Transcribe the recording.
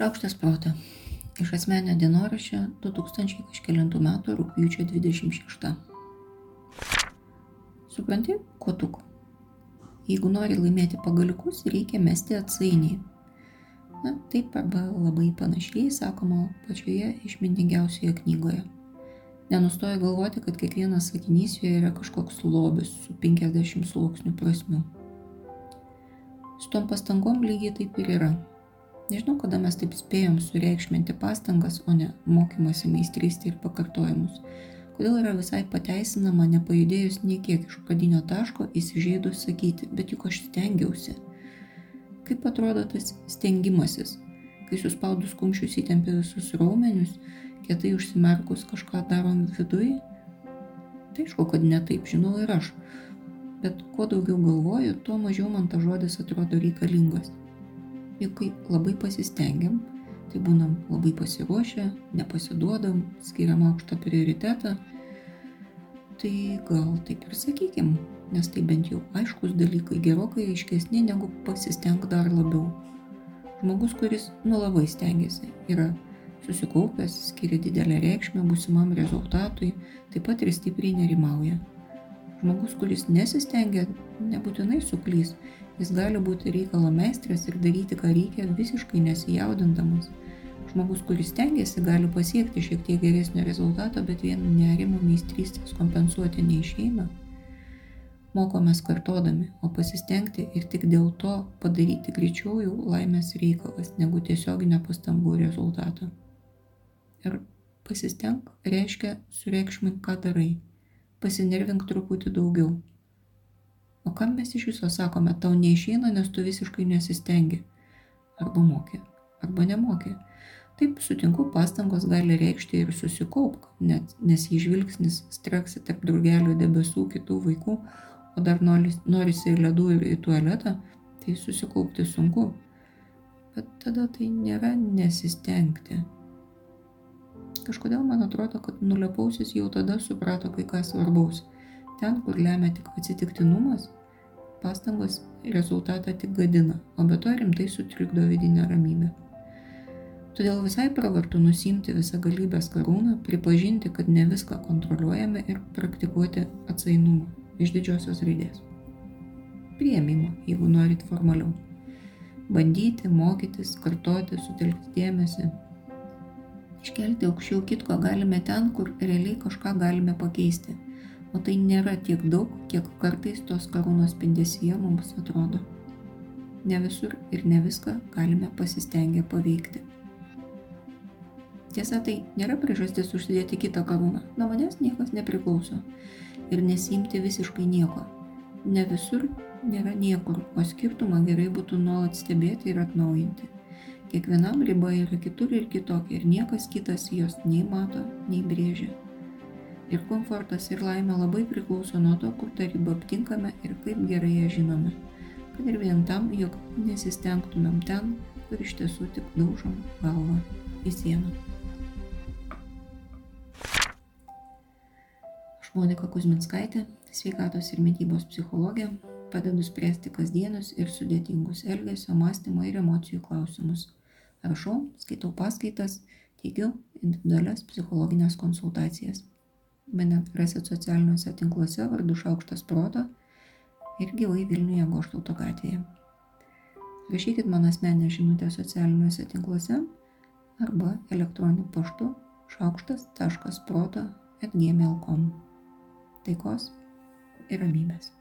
Šaukštas proto. Iš asmenio dienoraščio 2000 kažkėlintų metų rūpjūčio 26. Supranti, kotuk? Jeigu nori laimėti pagaliukus, reikia mesti atsainiai. Na, taip arba labai panašiai sakoma pačioje išmintingiausioje knygoje. Nenustoju galvoti, kad kiekvienas sakinys joje yra kažkoks lobis su 50 sluoksnių prasmių. Su tom pastangom lygiai taip ir yra. Nežinau, kada mes taip spėjom sureikšminti pastangas, o ne mokymasi meistrystį ir pakartojimus. Kodėl yra visai pateisinama nepajudėjus nie kiek iš pradinio taško įsižeidus sakyti, bet juk aš stengiausi. Kaip atrodo tas stengimasis, kai suspaudus kumščius įtempi visus raumenius, kietai užsimerkus kažką darom viduj? Tai aišku, kad ne taip žinau ir aš. Bet kuo daugiau galvoju, tuo mažiau man tas žodis atrodo reikalingas juk kai labai pasistengiam, tai būnam labai pasiruošę, nepasiduodam, skiriam aukštą prioritetą, tai gal taip ir sakykim, nes tai bent jau aiškus dalykai gerokai aiškesni negu pasisteng dar labiau. Žmogus, kuris nu labai stengiasi, yra susikaupęs, skiria didelę reikšmę būsimam rezultatui, taip pat ir stipriai nerimauja. Žmogus, kuris nesistengia, nebūtinai suklys, jis gali būti reikalo meistras ir daryti, ką reikia, visiškai nesijaudindamas. Žmogus, kuris stengiasi, gali pasiekti šiek tiek geresnio rezultato, bet vien nerimo meistrystės kompensuoti neišeina. Mokomės kartodami, o pasistengti ir tik dėl to padaryti greičiau jau laimės reikalas, negu tiesioginio pastangų rezultato. Ir pasisteng reiškia sureikšmink, ką darai pasinervink truputį daugiau. O kam mes iš viso sakome, tau neišeina, nes tu visiškai nesistengi. Arba mokė, arba nemokė. Taip sutinku, pastangos gali reikšti ir susikaupk, net, nes jei žvilgsnis streksi tarp draugelių debesų kitų vaikų, o dar norisi ir ledų ir į tualetą, tai susikaupti sunku. Bet tada tai nėra nesistengti. Kažkodėl man atrodo, kad nulepausis jau tada suprato kai ką svarbaus. Ten, kur lemia tik atsitiktinumas, pastangos rezultatą tik gadina, o be to rimtai sutrikdo vidinę ramybę. Todėl visai pravartu nusimti visą galybės karūną, pripažinti, kad ne viską kontroliuojame ir praktikuoti atsainumą iš didžiosios raidės. Priemimą, jeigu norit formaliau. Bandyti, mokytis, kartoti, sutelkti dėmesį, Iškelti aukščiau kitko galime ten, kur realiai kažką galime pakeisti. O tai nėra tiek daug, kiek kartais tos karūnos spindesyje mums atrodo. Ne visur ir ne viską galime pasistengę paveikti. Tiesa, tai nėra priežastis užsidėti kitą karūną. Nuo manęs niekas nepriklauso. Ir nesimti visiškai nieko. Ne visur nėra niekur, o skirtumą gerai būtų nuolat stebėti ir atnaujinti. Kiekvienam riba yra kitur ir kitokia ir niekas kitas jos nei mato, nei brėžia. Ir komfortas ir laimė labai priklauso nuo to, kur tą ribą aptinkame ir kaip gerai ją žinome. Kad ir vien tam, jog nesistengtumėm ten, kur iš tiesų tik daužom galvą į sieną. Aš Monika Kuzminskaitė, sveikatos ir mytybos psichologė, padedu spręsti kasdienius ir sudėtingus elgesio, mąstymo ir emocijų klausimus rašau, skaitau paskaitas, teikiu individualias psichologinės konsultacijas. Mane rasit socialiniuose tinkluose vardu Šaukštas Proto ir gyvai Vilniuje Goštauto gatvėje. Rašykit man asmenę žinutę socialiniuose tinkluose arba elektroniniu paštu šaukštas.proto atgmail.com. Taikos ir ramybės.